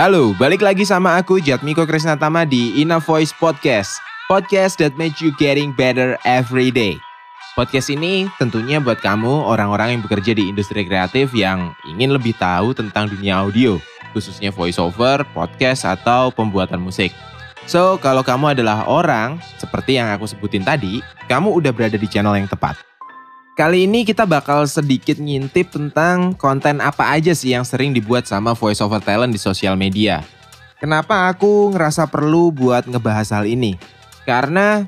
Halo, balik lagi sama aku Jatmiko Krisnatama di Ina Voice Podcast. Podcast that makes you getting better every day. Podcast ini tentunya buat kamu orang-orang yang bekerja di industri kreatif yang ingin lebih tahu tentang dunia audio, khususnya voiceover, podcast, atau pembuatan musik. So, kalau kamu adalah orang seperti yang aku sebutin tadi, kamu udah berada di channel yang tepat. Kali ini kita bakal sedikit ngintip tentang konten apa aja sih yang sering dibuat sama voiceover talent di sosial media. Kenapa aku ngerasa perlu buat ngebahas hal ini? Karena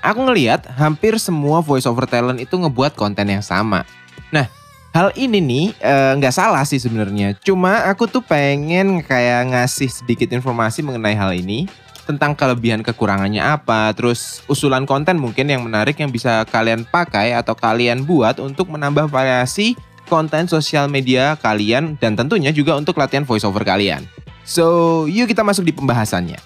aku ngeliat hampir semua voiceover talent itu ngebuat konten yang sama. Nah, hal ini nih eh, nggak uh, salah sih sebenarnya. Cuma aku tuh pengen kayak ngasih sedikit informasi mengenai hal ini tentang kelebihan kekurangannya apa, terus usulan konten mungkin yang menarik yang bisa kalian pakai atau kalian buat untuk menambah variasi konten sosial media kalian dan tentunya juga untuk latihan voiceover kalian. So, yuk kita masuk di pembahasannya.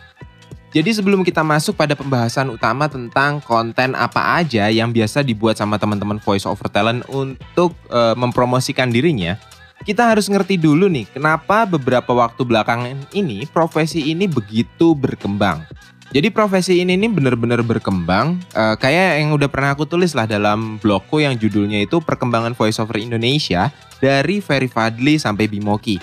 Jadi sebelum kita masuk pada pembahasan utama tentang konten apa aja yang biasa dibuat sama teman-teman voiceover talent untuk uh, mempromosikan dirinya, kita harus ngerti dulu nih, kenapa beberapa waktu belakangan ini profesi ini begitu berkembang. Jadi profesi ini nih benar-benar berkembang, uh, kayak yang udah pernah aku tulis lah dalam blogku yang judulnya itu Perkembangan Voiceover Indonesia dari Ferry Fadli sampai Bimoki.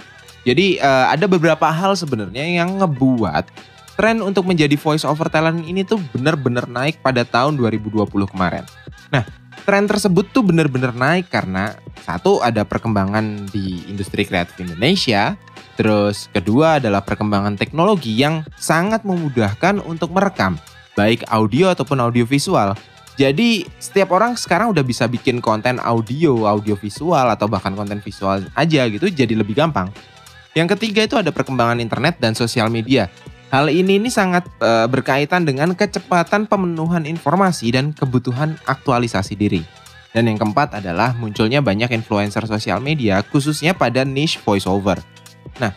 Jadi uh, ada beberapa hal sebenarnya yang ngebuat tren untuk menjadi voice over talent ini tuh benar-benar naik pada tahun 2020 kemarin. Nah, tren tersebut tuh benar-benar naik karena satu ada perkembangan di industri kreatif Indonesia, terus kedua adalah perkembangan teknologi yang sangat memudahkan untuk merekam, baik audio ataupun audio visual. Jadi setiap orang sekarang udah bisa bikin konten audio, audio visual atau bahkan konten visual aja gitu jadi lebih gampang. Yang ketiga itu ada perkembangan internet dan sosial media Hal ini ini sangat uh, berkaitan dengan kecepatan pemenuhan informasi dan kebutuhan aktualisasi diri. Dan yang keempat adalah munculnya banyak influencer sosial media khususnya pada niche voiceover. Nah,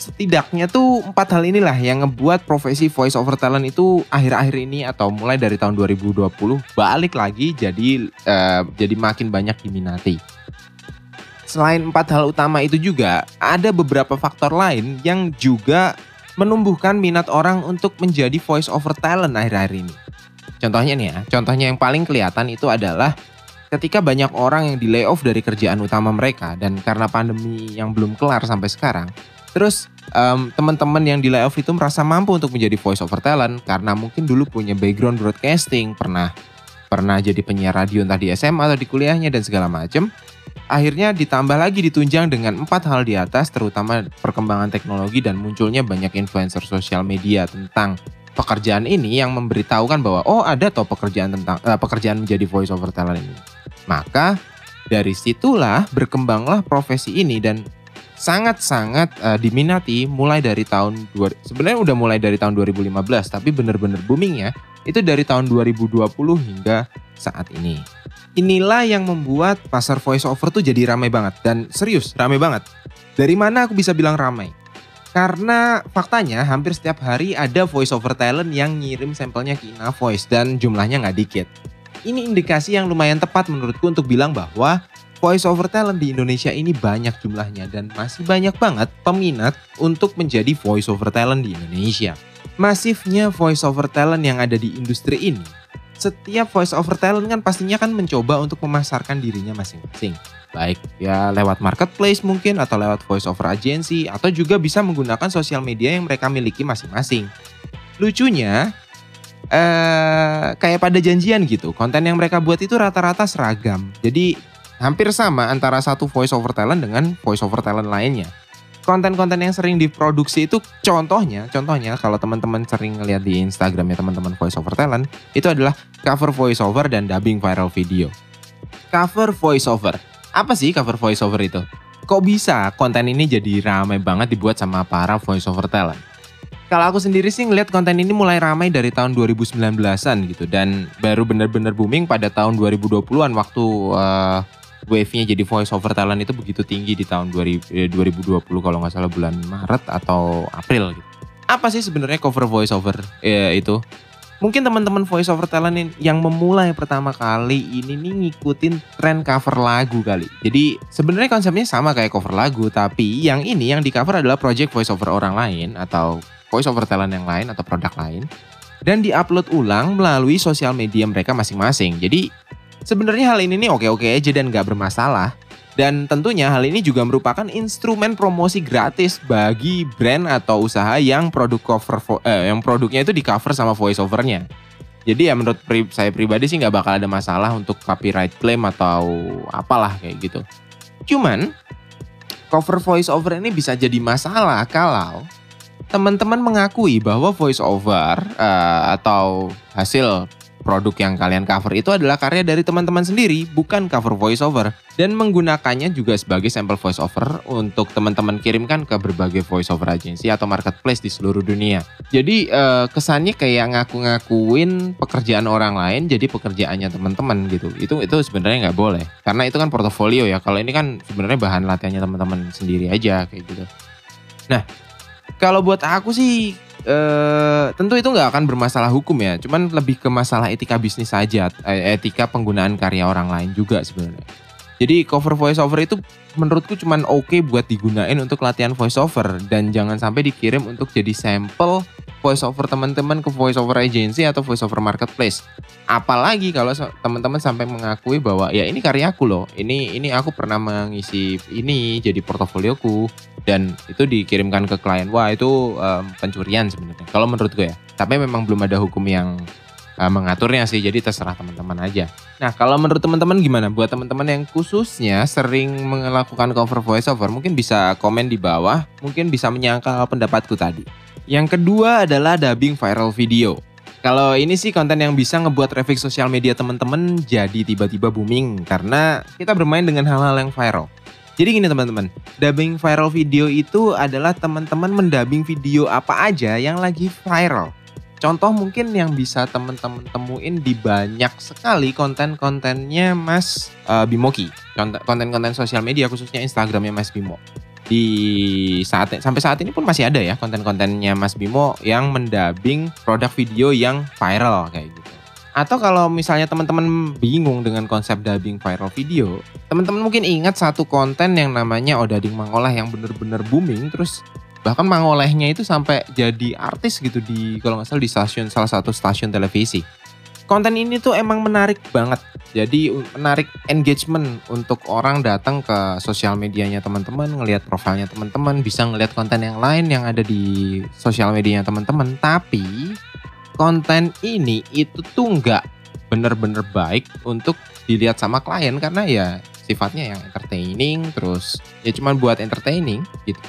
setidaknya tuh empat hal inilah yang ngebuat profesi voiceover talent itu akhir-akhir ini atau mulai dari tahun 2020 balik lagi jadi uh, jadi makin banyak diminati. Selain empat hal utama itu juga ada beberapa faktor lain yang juga menumbuhkan minat orang untuk menjadi voice over talent akhir-akhir ini. Contohnya nih ya, contohnya yang paling kelihatan itu adalah ketika banyak orang yang di layoff dari kerjaan utama mereka dan karena pandemi yang belum kelar sampai sekarang, terus um, teman-teman yang di layoff itu merasa mampu untuk menjadi voice over talent karena mungkin dulu punya background broadcasting, pernah pernah jadi penyiar radio entah di SMA atau di kuliahnya dan segala macam akhirnya ditambah lagi ditunjang dengan empat hal di atas terutama perkembangan teknologi dan munculnya banyak influencer sosial media tentang pekerjaan ini yang memberitahukan bahwa oh ada toh pekerjaan tentang uh, pekerjaan menjadi voice over talent ini. Maka dari situlah berkembanglah profesi ini dan sangat-sangat uh, diminati mulai dari tahun sebenarnya udah mulai dari tahun 2015 tapi benar-benar booming ya itu dari tahun 2020 hingga saat ini. Inilah yang membuat pasar voice over tuh jadi ramai banget dan serius ramai banget. Dari mana aku bisa bilang ramai? Karena faktanya hampir setiap hari ada voice over talent yang ngirim sampelnya ke Ina Voice dan jumlahnya nggak dikit. Ini indikasi yang lumayan tepat menurutku untuk bilang bahwa voice over talent di Indonesia ini banyak jumlahnya dan masih banyak banget peminat untuk menjadi voice over talent di Indonesia. Masifnya voice over talent yang ada di industri ini setiap voice over talent kan pastinya kan mencoba untuk memasarkan dirinya masing-masing. Baik ya lewat marketplace mungkin atau lewat voice over agency atau juga bisa menggunakan sosial media yang mereka miliki masing-masing. Lucunya eh kayak pada janjian gitu, konten yang mereka buat itu rata-rata seragam. Jadi hampir sama antara satu voice over talent dengan voice over talent lainnya konten-konten yang sering diproduksi itu contohnya, contohnya kalau teman-teman sering ngeliat di Instagramnya teman-teman voiceover talent, itu adalah cover voiceover dan dubbing viral video. Cover voiceover. Apa sih cover voiceover itu? Kok bisa konten ini jadi ramai banget dibuat sama para voiceover talent? Kalau aku sendiri sih ngeliat konten ini mulai ramai dari tahun 2019-an gitu dan baru benar-benar booming pada tahun 2020-an waktu uh, wave-nya jadi voice over talent itu begitu tinggi di tahun 2020 eh, kalau nggak salah bulan Maret atau April gitu. Apa sih sebenarnya cover voice over ya, itu? mungkin teman-teman voice over talent yang memulai pertama kali ini nih ngikutin tren cover lagu kali. Jadi sebenarnya konsepnya sama kayak cover lagu, tapi yang ini yang di cover adalah project voice over orang lain atau voice over talent yang lain atau produk lain dan diupload ulang melalui sosial media mereka masing-masing. Jadi sebenarnya hal ini nih oke-oke aja dan nggak bermasalah. Dan tentunya hal ini juga merupakan instrumen promosi gratis bagi brand atau usaha yang produk cover eh, yang produknya itu di cover sama voice overnya. Jadi ya menurut pri saya pribadi sih nggak bakal ada masalah untuk copyright claim atau apalah kayak gitu. Cuman cover voice over ini bisa jadi masalah kalau teman-teman mengakui bahwa voice over uh, atau hasil produk yang kalian cover itu adalah karya dari teman-teman sendiri, bukan cover voiceover. Dan menggunakannya juga sebagai sampel voiceover untuk teman-teman kirimkan ke berbagai voiceover agency atau marketplace di seluruh dunia. Jadi eh, kesannya kayak ngaku-ngakuin pekerjaan orang lain jadi pekerjaannya teman-teman gitu. Itu itu sebenarnya nggak boleh. Karena itu kan portofolio ya. Kalau ini kan sebenarnya bahan latihannya teman-teman sendiri aja kayak gitu. Nah, kalau buat aku sih Uh, tentu itu nggak akan bermasalah hukum ya, cuman lebih ke masalah etika bisnis saja, eh, etika penggunaan karya orang lain juga sebenarnya. Jadi cover voice over itu menurutku cuman oke okay buat digunain untuk latihan voice over dan jangan sampai dikirim untuk jadi sampel voice over teman-teman ke voice over agency atau voice over marketplace. Apalagi kalau teman-teman sampai mengakui bahwa ya ini karyaku loh, ini ini aku pernah mengisi ini jadi portofolioku dan itu dikirimkan ke klien. Wah itu um, pencurian sebenarnya. Kalau menurut gue ya. Tapi memang belum ada hukum yang uh, mengaturnya sih. Jadi terserah teman-teman aja. Nah kalau menurut teman-teman gimana? Buat teman-teman yang khususnya sering melakukan cover voiceover, mungkin bisa komen di bawah. Mungkin bisa menyangkal pendapatku tadi. Yang kedua adalah dubbing viral video. Kalau ini sih konten yang bisa ngebuat traffic sosial media teman-teman jadi tiba-tiba booming karena kita bermain dengan hal-hal yang viral. Jadi gini teman-teman, dubbing viral video itu adalah teman-teman mendabing video apa aja yang lagi viral. Contoh mungkin yang bisa teman-teman temuin di banyak sekali konten-kontennya Mas uh, Bimoki. Konten-konten sosial media khususnya Instagramnya Mas Bimo. Di saat sampai saat ini pun masih ada ya konten-kontennya Mas Bimo yang mendabing produk video yang viral kayak gitu. Atau kalau misalnya teman-teman bingung dengan konsep dubbing viral video, teman-teman mungkin ingat satu konten yang namanya Odading Mangoleh yang bener-bener booming terus bahkan mangolehnya itu sampai jadi artis gitu di kalau nggak salah di stasiun salah satu stasiun televisi. Konten ini tuh emang menarik banget. Jadi menarik engagement untuk orang datang ke sosial medianya teman-teman ngelihat profilnya teman-teman bisa ngelihat konten yang lain yang ada di sosial medianya teman-teman. Tapi konten ini itu tuh nggak bener-bener baik untuk dilihat sama klien karena ya sifatnya yang entertaining terus ya cuman buat entertaining gitu.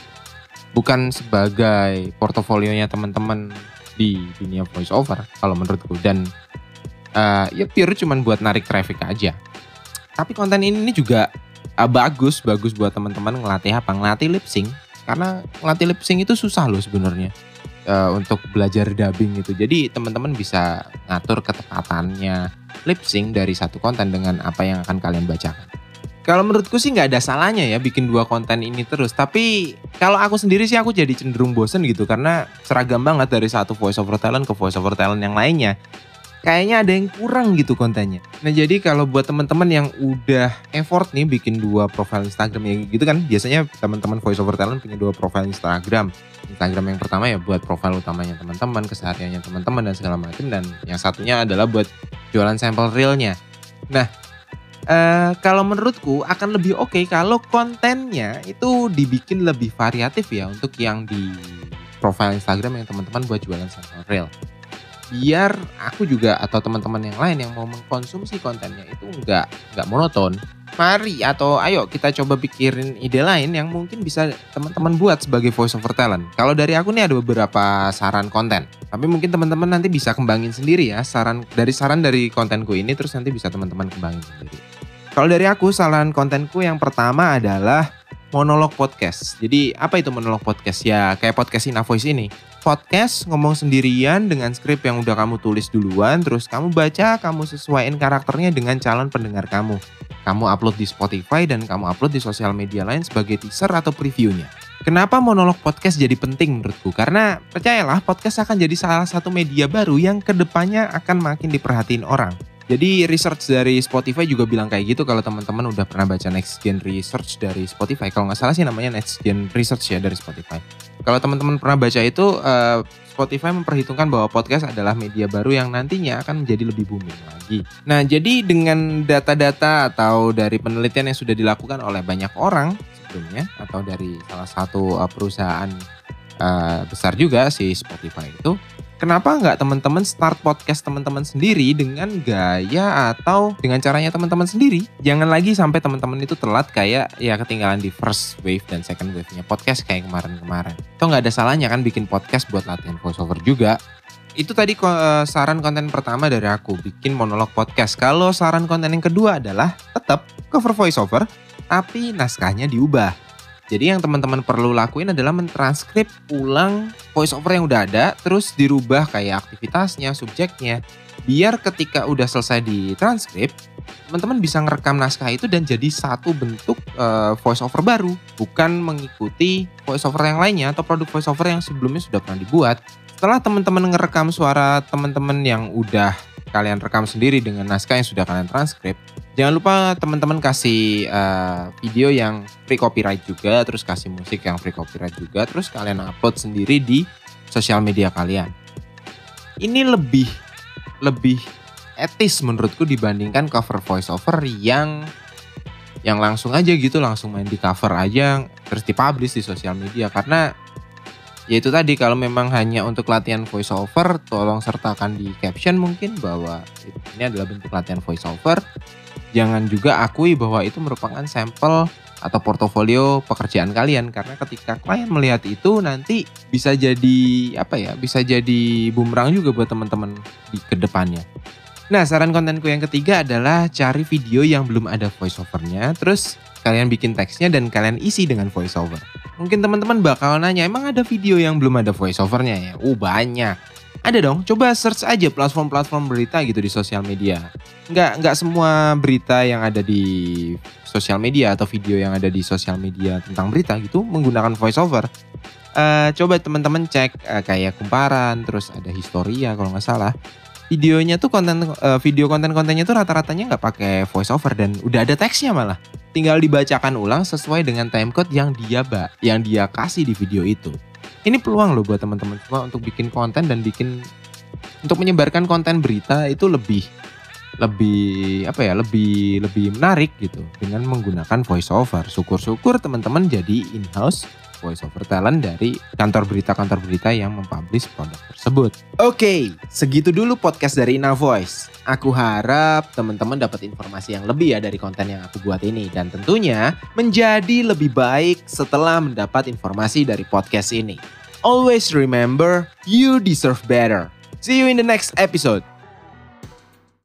Bukan sebagai portofolionya teman-teman di dunia voice over kalau menurutku. Dan uh, ya pure cuman buat narik traffic aja. Tapi konten ini juga uh, bagus bagus buat teman-teman ngelatih apa? Ngelatih lip sync. Karena ngelatih lip sync itu susah loh sebenarnya uh, untuk belajar dubbing itu. Jadi teman-teman bisa ngatur ketepatannya lip sync dari satu konten dengan apa yang akan kalian bacakan. Kalau menurutku sih nggak ada salahnya ya bikin dua konten ini terus. Tapi kalau aku sendiri sih aku jadi cenderung bosen gitu karena seragam banget dari satu voice over talent ke voice over talent yang lainnya. Kayaknya ada yang kurang gitu kontennya. Nah jadi kalau buat teman-teman yang udah effort nih bikin dua profile Instagram ya gitu kan biasanya teman-teman voice over talent punya dua profile Instagram. Instagram yang pertama ya buat profile utamanya teman-teman, kesehariannya teman-teman dan segala macam dan yang satunya adalah buat jualan sampel realnya. Nah Uh, kalau menurutku akan lebih oke okay kalau kontennya itu dibikin lebih variatif ya untuk yang di profile Instagram yang teman-teman buat jualan sampel real. Biar aku juga atau teman-teman yang lain yang mau mengkonsumsi kontennya itu nggak nggak monoton. Mari atau ayo kita coba pikirin ide lain yang mungkin bisa teman-teman buat sebagai voice over talent. Kalau dari aku nih ada beberapa saran konten. Tapi mungkin teman-teman nanti bisa kembangin sendiri ya saran dari saran dari kontenku ini terus nanti bisa teman-teman kembangin sendiri. Kalau dari aku, saran kontenku yang pertama adalah monolog podcast. Jadi apa itu monolog podcast? Ya kayak podcast Ina Voice ini. Podcast ngomong sendirian dengan skrip yang udah kamu tulis duluan, terus kamu baca, kamu sesuaiin karakternya dengan calon pendengar kamu. Kamu upload di Spotify dan kamu upload di sosial media lain sebagai teaser atau previewnya. Kenapa monolog podcast jadi penting menurutku? Karena percayalah podcast akan jadi salah satu media baru yang ke depannya akan makin diperhatiin orang. Jadi research dari Spotify juga bilang kayak gitu kalau teman-teman udah pernah baca Next Gen Research dari Spotify. Kalau nggak salah sih namanya Next Gen Research ya dari Spotify. Kalau teman-teman pernah baca itu, uh, Spotify memperhitungkan bahwa podcast adalah media baru yang nantinya akan menjadi lebih booming lagi. Nah, jadi dengan data-data atau dari penelitian yang sudah dilakukan oleh banyak orang, sebelumnya atau dari salah satu uh, perusahaan uh, besar juga si Spotify itu kenapa nggak teman-teman start podcast teman-teman sendiri dengan gaya atau dengan caranya teman-teman sendiri jangan lagi sampai teman-teman itu telat kayak ya ketinggalan di first wave dan second wave-nya podcast kayak kemarin-kemarin atau nggak ada salahnya kan bikin podcast buat latihan voiceover juga itu tadi uh, saran konten pertama dari aku bikin monolog podcast. Kalau saran konten yang kedua adalah tetap cover voiceover tapi naskahnya diubah. Jadi yang teman-teman perlu lakuin adalah mentranskrip ulang voiceover yang udah ada, terus dirubah kayak aktivitasnya, subjeknya, biar ketika udah selesai ditranskrip, teman-teman bisa ngerekam naskah itu dan jadi satu bentuk uh, voiceover baru, bukan mengikuti voiceover yang lainnya atau produk voiceover yang sebelumnya sudah pernah dibuat. Setelah teman-teman ngerekam suara teman-teman yang udah kalian rekam sendiri dengan naskah yang sudah kalian transkrip, jangan lupa teman-teman kasih uh, video yang free copyright juga, terus kasih musik yang free copyright juga, terus kalian upload sendiri di sosial media kalian. Ini lebih lebih etis menurutku dibandingkan cover voiceover yang yang langsung aja gitu langsung main di cover aja terus dipublish di sosial media karena ya itu tadi kalau memang hanya untuk latihan voice over tolong sertakan di caption mungkin bahwa ini adalah bentuk latihan voice over jangan juga akui bahwa itu merupakan sampel atau portofolio pekerjaan kalian karena ketika klien melihat itu nanti bisa jadi apa ya bisa jadi bumerang juga buat teman-teman di ke depannya. Nah saran kontenku yang ketiga adalah cari video yang belum ada voiceovernya terus kalian bikin teksnya dan kalian isi dengan voiceover. Mungkin teman-teman bakal nanya, emang ada video yang belum ada voiceovernya ya? Uh banyak. Ada dong, coba search aja platform-platform berita gitu di sosial media. Nggak, nggak semua berita yang ada di sosial media atau video yang ada di sosial media tentang berita gitu menggunakan voiceover. Uh, coba teman-teman cek uh, kayak kumparan, terus ada historia kalau nggak salah videonya tuh konten uh, video konten-kontennya tuh rata-ratanya nggak pakai voiceover dan udah ada teksnya malah. Tinggal dibacakan ulang sesuai dengan timecode yang dia ba yang dia kasih di video itu. Ini peluang loh buat teman-teman semua untuk bikin konten dan bikin untuk menyebarkan konten berita itu lebih lebih apa ya lebih lebih menarik gitu dengan menggunakan voiceover. Syukur-syukur teman-teman jadi in-house voice over talent dari kantor berita-kantor berita yang mempublish produk tersebut. Oke, segitu dulu podcast dari Ina Voice. Aku harap teman-teman dapat informasi yang lebih ya dari konten yang aku buat ini dan tentunya menjadi lebih baik setelah mendapat informasi dari podcast ini. Always remember, you deserve better. See you in the next episode.